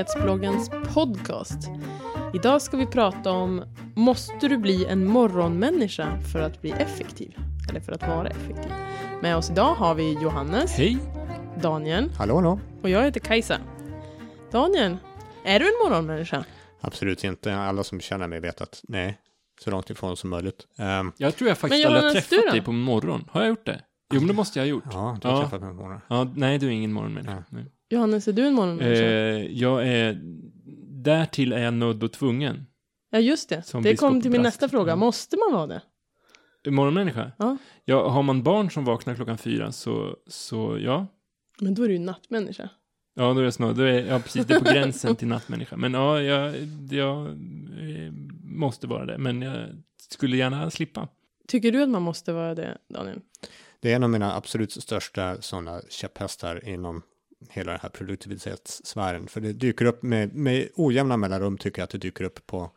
Nyhetsbloggens podcast. Idag ska vi prata om Måste du bli en morgonmänniska för att bli effektiv? Eller för att vara effektiv. Med oss idag har vi Johannes, Hej! Daniel Hallå, hallå? och jag heter Kajsa. Daniel, är du en morgonmänniska? Absolut inte. Alla som känner mig vet att nej, så långt ifrån som möjligt. Um, Jag tror jag faktiskt aldrig har träffat dig på morgon. Har jag gjort det? Jo, men det måste jag ha gjort. ja, du har Ja. träffat mig på morgonen. Ja, nej, du är ingen morgonmänniska. Nej. Johannes, är du en morgonmänniska? Eh, jag är... Därtill är jag nödd och tvungen. ja, just det. som Det kom till min nästa fråga. Mm. Måste man vara det? Morgonmänniska? Ja. ja. Har man barn som vaknar klockan fyra så, så ja. Men då är du ju nattmänniska. Ja, då är jag snart, då är, ja precis, det är på gränsen till nattmänniska. Men ja, jag, jag eh, måste vara det. Men jag skulle gärna slippa. Tycker du att man måste vara det, Daniel? Det är en av mina absolut största sådana käpphästar inom hela den här produktivitetssfären. För det dyker upp med, med ojämna mellanrum tycker jag att det dyker upp på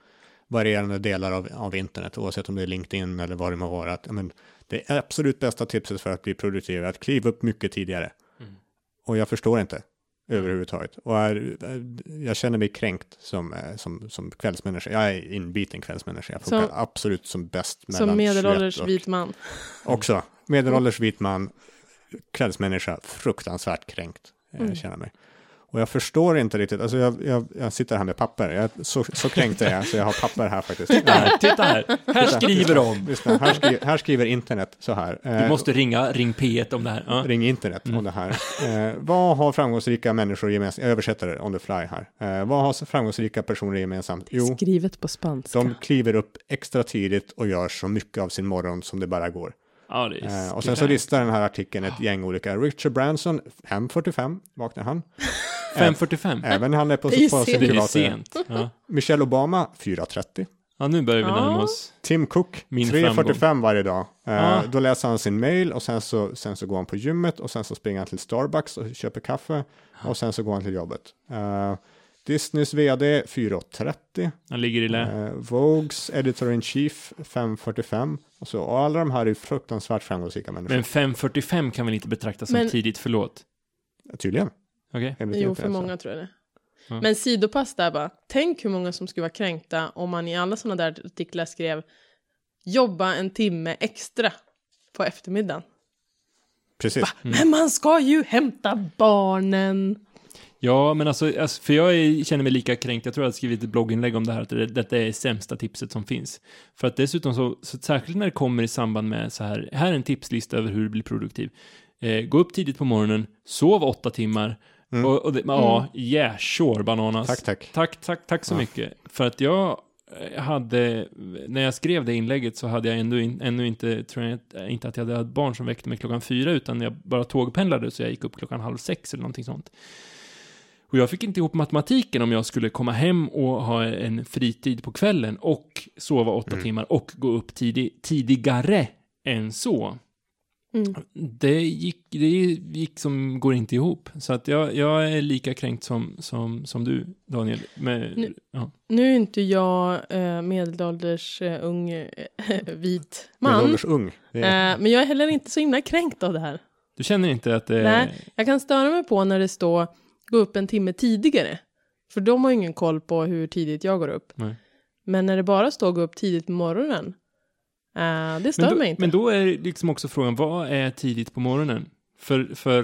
varierande delar av, av internet, oavsett om det är LinkedIn eller vad det må vara. Att, men, det är absolut bästa tipset för att bli produktiv är att kliva upp mycket tidigare. Mm. Och jag förstår inte överhuvudtaget. Och är, jag känner mig kränkt som, eh, som, som kvällsmänniska. Jag är inbiten kvällsmänniska. Jag Som- funkar absolut som bäst mellan Som medelålders 21 och vit man. Också. Medelålders vit man, kvällsmänniska, fruktansvärt kränkt. Eh, Mm. känner mig. Och jag förstår inte riktigt, alltså jag, jag, jag sitter här med papper, jag, så, så kränkt är jag, så jag har papper här faktiskt. Där, titta här. Här skriver de. Lyssna, här, skriver, här skriver internet så här. Du Eh, måste ringa Ring P1 om det här. Ja. Ring internet om det här. Eh, vad har framgångsrika människor gemensamt? Jag översätter det on the fly här. Eh, vad har framgångsrika personer gemensamt? Jo, Skrivet på spanska. de kliver upp extra tidigt och gör så mycket av sin morgon som det bara går. Ja, det är Eh, och sen så listar den här artikeln ett gäng olika. Richard Branson, 5.45 vaknar han. 5.45. Även han är på, Det är på Det är sent. Ja. Michelle Obama, 4.30. ja, nu börjar vi Ja. närma oss. Tim Cook, Min 3.45 varje dag. Eh, Ah. Då läser han sin mail och sen så, sen så går han på gymmet och sen så springer han till Starbucks och köper kaffe och sen så går han till jobbet. Eh, Disneys vd 4.30. Han ligger i lä. Eh, Vogues editor in chief 5.45. Och, så, och alla de här är fruktansvärt framgångsrika människor. Men 5.45 kan väl inte betraktas som Men- tidigt, förlåt? Tydligen. Okej? enligt Jo, för många tror jag det. Ja. Men sidopass där bara. Tänk hur många som skulle vara kränkta om man i alla sådana där artiklar skrev jobba en timme extra på eftermiddagen. Precis. Mm. Men man ska ju hämta barnen. Ja, men alltså, alltså för jag känner mig lika kränkt. Jag tror jag har skrivit ett blogginlägg om det här, att det, detta är sämsta tipset som finns. För att dessutom så, så särskilt när det kommer i samband med så här, här är en tipslista över hur du blir produktiv. Eh, gå upp tidigt på morgonen, sov åtta timmar, Mm. och, och det, ja, yeah, sure, bananas. Tack, tack. Tack, tack, tack så Ja. mycket. För att jag eh, hade, när jag skrev det inlägget så hade jag ändå in, ännu inte, tror jag inte att jag hade ett barn som väckte mig klockan fyra, utan jag bara tågpendlade så jag gick upp klockan halv sex eller någonting sånt. Och jag fick inte ihop matematiken om jag skulle komma hem och ha en fritid på kvällen och sova åtta Mm. timmar och gå upp tidig, tidigare än så. Mm. Det gick, det gick som går inte ihop. Så att jag, jag är lika kränkt som, som, som du, Daniel. Med, Nu- ja. Nu är inte jag eh, medelålders eh, ung eh, vit man. Medelålders ung. Är, men jag är heller inte så himla kränkt av det här. Du känner inte att det Nej. Jag kan störa mig på när det står gå upp en timme tidigare. För de har ju ingen koll på hur tidigt jag går upp. Nej. Men när det bara står gå upp tidigt på morgonen. eh, det stör då, mig inte. men då är liksom också frågan, vad är tidigt på morgonen? För, för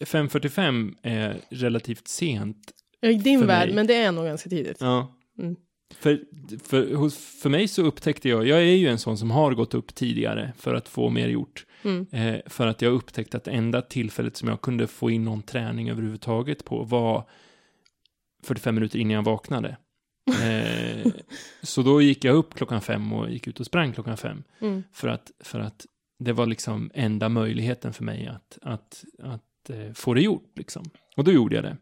5.45 är relativt sent. I din värld, men det är nog ganska tidigt. Ja. Mm. För, för, för mig så upptäckte jag, jag är ju en sån som har gått upp tidigare för att få mer gjort. Mm. Eh, för att jag upptäckte att enda tillfället som jag kunde få in någon träning överhuvudtaget på var 45 minuter innan jag vaknade. Eh, så då gick jag upp klockan fem och gick ut och sprang klockan fem. Mm. För att, för att det var liksom enda möjligheten för mig att, att, att eh, få det gjort. Liksom. Och då gjorde jag det.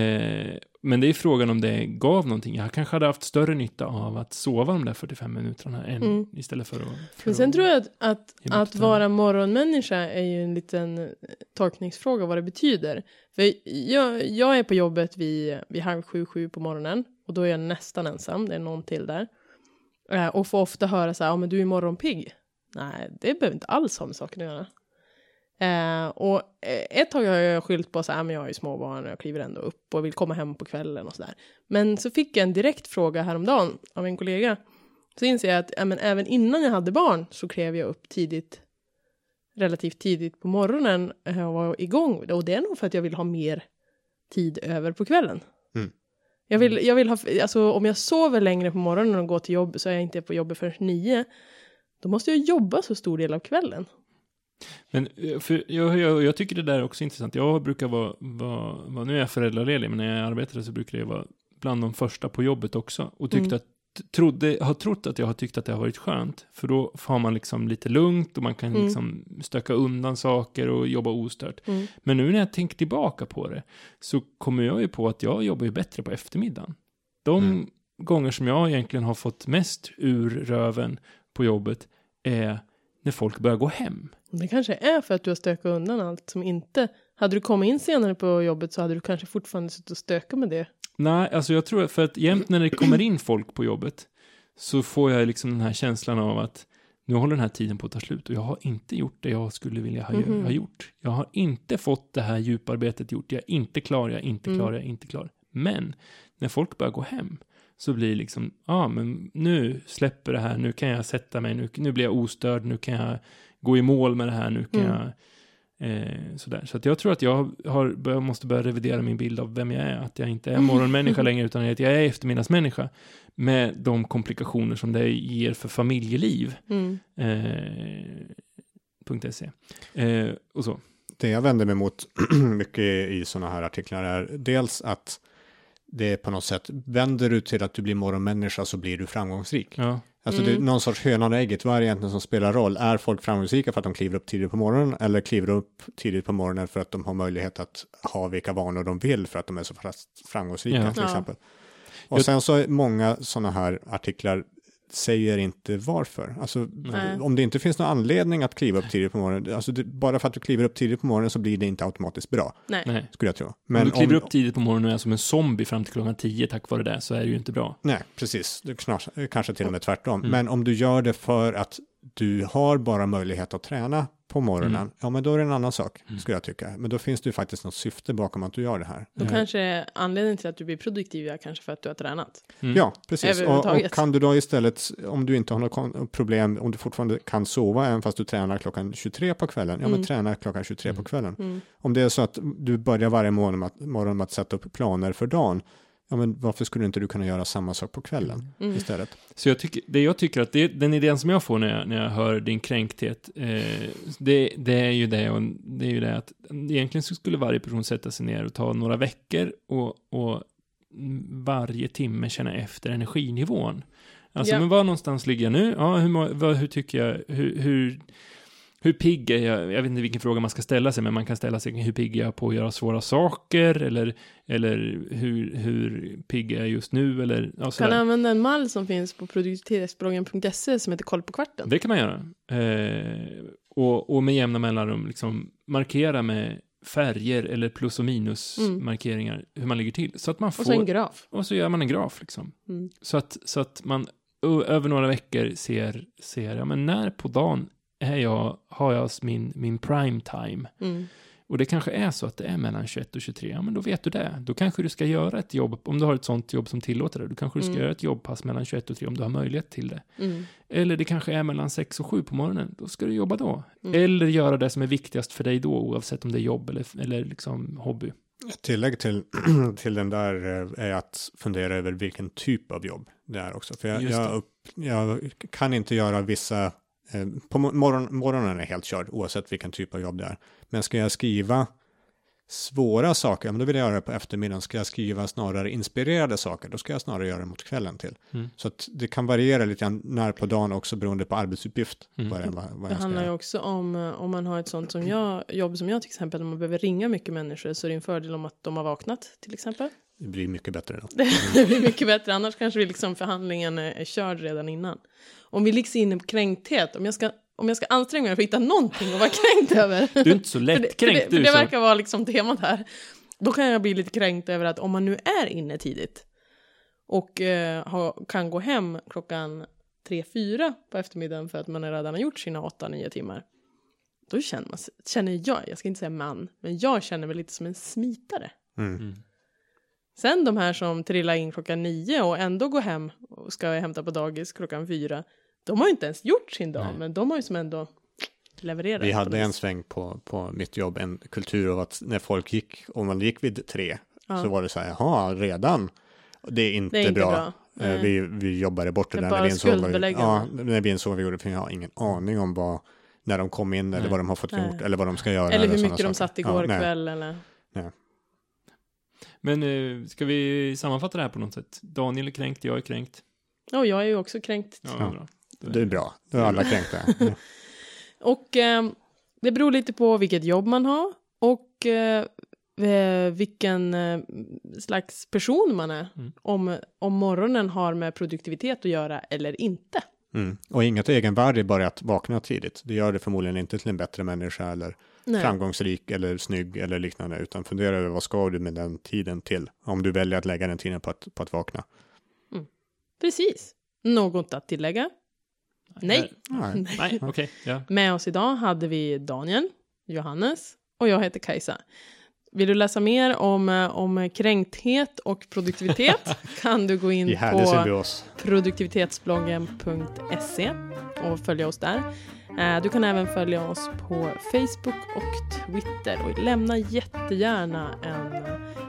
Eh, men det är frågan om det gav någonting. Jag kanske hade haft större nytta av att sova de där 45 minuterna än Mm. istället för att... För Men sen att, tror jag att, att, att vara morgonmänniska är ju en liten eh, tolkningsfråga vad det betyder. För jag, jag är på jobbet vid, vid halv sju, sju på morgonen och då är jag nästan ensam, det är någon till där. Eh, och får ofta höra så här, ja men du är morgonpigg. Nej, det behöver inte alls ha med saken att göra. Eh, och eh, ett tag har jag skyllt på så här, men jag har ju småbarn och jag kliver ändå upp och vill komma hem på kvällen och sådär. Men så fick jag en direkt fråga häromdagen av en kollega. Så inser jag att ja, men även innan jag hade barn så klev jag upp tidigt, relativt tidigt på morgonen eh, och var igång. Och det är nog för att jag vill ha mer tid över på kvällen. Mm. Jag vill, jag vill ha, alltså om jag sover längre på morgonen och går till jobb så är jag inte på jobbet förrän nio. Då måste jag jobba så stor del av kvällen. Men eh, för jag, jag, jag tycker det där är också intressant. Jag brukar vara, vara, vara nu är jag föräldraledig, men när jag arbetade så brukade jag vara bland de första på jobbet också. Och tyckte Mm. att, trodde, har trott att jag har tyckt att det har varit skönt. För då har man liksom lite lugnt och man kan Mm. liksom stöka undan saker och jobba ostört. Mm. Men nu när jag tänker tillbaka på det så kommer jag ju på att jag jobbar ju bättre på eftermiddagen. De Mm. gånger som jag egentligen har fått mest ur röven på jobbet är när folk börjar gå hem. Det kanske är för att du har stökat undan allt som inte... Hade du kommit in senare på jobbet så hade du kanske fortfarande suttit och stökat med det. Nej, alltså jag tror för att jämt när det kommer in folk på jobbet så får jag liksom den här känslan av att nu håller den här tiden på att ta slut och jag har inte gjort det jag skulle vilja ha, Mhm. ha gjort. Jag har inte fått det här djuparbetet gjort. Jag är inte klar, jag är inte Mm. klar, jag är inte klar. Men när folk börjar gå hem så blir liksom, ja ah, men nu släpper det här, nu kan jag sätta mig, nu, nu blir jag ostörd, nu kan jag gå i mål med det här, nu kan Mm. jag Eh, sådär. Så att jag tror att jag har, bör, måste börja revidera min bild av vem jag är. Att jag inte är morgonmänniska längre utan att jag är eftermiddagsmänniska. Med de komplikationer som det ger för familjeliv. Mm. Eh, .se. Eh, och så. Det jag vänder mig mot mycket i sådana här artiklar är dels att det är på något sätt, vänder du till att du blir morgonmänniska så blir du framgångsrik. Ja. Alltså det är Mm. någon sorts hönan och ägget, vad är det egentligen som spelar roll? Är folk framgångsrika för att de kliver upp tidigt på morgonen eller kliver upp tidigt på morgonen för att de har möjlighet att ha vilka vanor de vill för att de är så fast- framgångsrika Ja. till Ja. exempel. Och sen så är många sådana här artiklar säger inte varför. Alltså Nej. om det inte finns någon anledning att kliva upp tidigt på morgonen, alltså det, bara för att du kliver upp tidigt på morgonen så blir det inte automatiskt bra, Nej. Skulle jag tro. Men Men om du kliver om, upp tidigt på morgonen och är som en zombie fram till klockan 10 tack vare det så är det ju inte bra. Nej, precis. Det knas, kanske till och med tvärtom. Mm. Men om du gör det för att du har bara möjlighet att träna på morgonen, Mm. ja men då är det en annan sak, Mm. skulle jag tycka. Men då finns det ju faktiskt något syfte bakom att du gör det här. Då Eh, kanske anledningen till att du blir produktiv är kanske för att du har tränat. mm. Ja, precis. Och, och kan du då istället, om du inte har något problem, om du fortfarande kan sova även fast du tränar klockan 23 på kvällen, ja men Mm. träna klockan 23 på kvällen. Mm. Om det är så att du börjar varje morgon med att, morgon med att sätta upp planer för dagen, ja men varför skulle inte du kunna göra samma sak på kvällen Mm. istället? Så jag tycker, det jag tycker att det, den idén som jag får när jag, när jag hör din kränkthet, eh, det, det är ju det och det är ju det att egentligen så skulle varje person sätta sig ner och ta några veckor och, och varje timme känna efter energinivån. Alltså, Ja. men var någonstans ligger jag nu? Ja, hur, vad, hur tycker jag, hur, hur, hur pigg är jag? Jag vet inte vilken fråga man ska ställa sig, men man kan ställa sig hur pigg är jag på att göra svåra saker? Eller, eller hur, hur pigg är jag just nu? Eller, ja, Kan använda en mall som finns på produktivitetsbloggen.se som heter Koll på kvarten. Det kan man göra. Eh, och, och med jämna mellanrum liksom markera med färger eller plus och minus Mm. markeringar hur man ligger till. Så att man Och får, så en graf. och så gör man en graf liksom. Mm. Så att, så att man över några veckor ser, ser ja men när på dagen är jag, har jag min, min prime time. Mm. Och det kanske är så att det är mellan 21 och 23, ja men då vet du det. Då kanske du ska göra ett jobb, om du har ett sånt jobb som tillåter det, då kanske du ska Mm. göra ett jobbpass mellan 21 och 3 om du har möjlighet till det. Mm. Eller det kanske är mellan 6 och 7 på morgonen, då ska du jobba då. Mm. Eller göra det som är viktigast för dig då, oavsett om det är jobb eller, eller liksom hobby. Ett tillägg till, till den där eh, är att fundera över vilken typ av jobb det är också. För jag, jag, upp, jag kan inte göra vissa, på mo- morgon, morgonen är helt körd oavsett vilken typ av jobb det är. Men ska jag skriva svåra saker, ja, men då vill jag göra det på eftermiddagen. Ska jag skriva snarare inspirerade saker, då ska jag snarare göra det mot kvällen till. Mm. Så att det kan variera lite grann när på dagen också beroende på arbetsuppgift. Mm. Vad det, vad, vad Det handlar ju också om eh, om man har ett sånt som jag, jobb som jag till exempel, när man behöver ringa mycket människor så är det en fördel om att de har vaknat till exempel. Det blir mycket bättre då. Det blir mycket bättre, annars kanske vi liksom förhandlingen är, är körd redan innan. Om vi liksom inne på kränkthet, om jag ska, om jag ska anstränga mig för att hitta någonting att vara kränkt över. Du är inte så för det, för lättkränkt det, för det verkar vara liksom temat här. Då kan jag bli lite kränkt över att om man nu är inne tidigt och eh, har, kan gå hem klockan 3-4 på eftermiddagen för att man redan har gjort sina 8-9 timmar. då känner, man, känner jag, jag ska inte säga man, men jag känner mig lite som en smitare. Mm. Sen de här som trillar in klockan nio och ändå går hem och ska hämta på dagis klockan fyra, de har ju inte ens gjort sin dag, Nej. men de har ju som ändå levererat. Vi hade en sväng på, på mitt jobb, en kultur av att när folk gick, om man gick vid tre, Ja. så var det så här, jaha, redan? Det är inte, Det är inte bra. bra. Eh, Nej. Vi, vi jobbade bort det Det är där när vi insåg vad vi, ja, när vi insåg vad vi gjorde, för jag har ingen aning om vad, när de kom in eller Nej. vad de har fått Nej. gjort eller vad de ska göra. Eller hur sådana mycket de satt igår Ja, nej. kväll eller... Men eh, ska vi sammanfatta det här på något sätt? Daniel är kränkt, jag är kränkt. Ja, jag är ju också kränkt. Ja, Ja. bra. Det är bra, då är alla kränkta. Mm. Och ehm, det beror lite på vilket jobb man har och eh, eh, vilken eh, slags person man är. Mm. Om, om morgonen har med produktivitet att göra eller inte. Mm. Och inget egenvärde i bara att vakna tidigt. Det gör det förmodligen inte till en bättre människa eller Nej. framgångsrik eller snygg eller liknande, utan fundera över vad ska du med den tiden till? Om du väljer att lägga den tiden på att, på att vakna. Precis. Något att tillägga? Nej. Nej. Nej, okej. ja. Med oss idag hade vi Daniel, Johannes och jag heter Kajsa. Vill du läsa mer om, eh, om kränkthet och produktivitet kan du gå in på produktivitetsbloggen.se och följa oss där. Eh, Du kan även följa oss på Facebook och Twitter och lämna jättegärna en,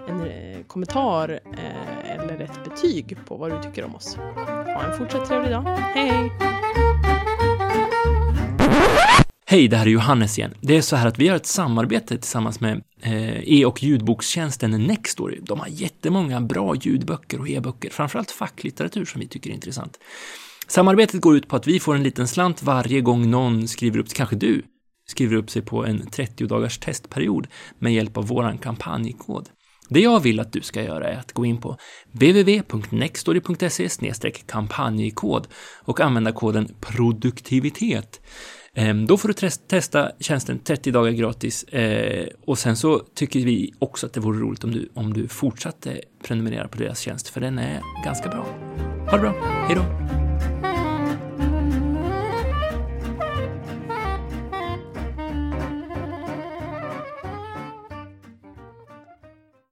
en eh, kommentar eller ett betyg på vad du tycker om oss. Ha en fortsatt trevlig dag. Hej hej! Hej, det här är Johannes igen. Det är så här att vi har ett samarbete tillsammans med eh, e- och ljudbokstjänsten Nextory. De har jättemånga bra ljudböcker och e-böcker, framförallt facklitteratur som vi tycker är intressant. Samarbetet går ut på att vi får en liten slant varje gång någon skriver upp, kanske du, skriver upp sig på en 30 dagars testperiod med hjälp av våran kampanjkod. Det jag vill att du ska göra är att gå in på www.nextory.se kampanjkod och använda koden produktivitet. Ehm, då får du testa tjänsten 30 dagar gratis eh, och sen så tycker vi också att det vore roligt om du, om du fortsatte prenumerera på deras tjänst för den är ganska bra. Ha det bra, hejdå!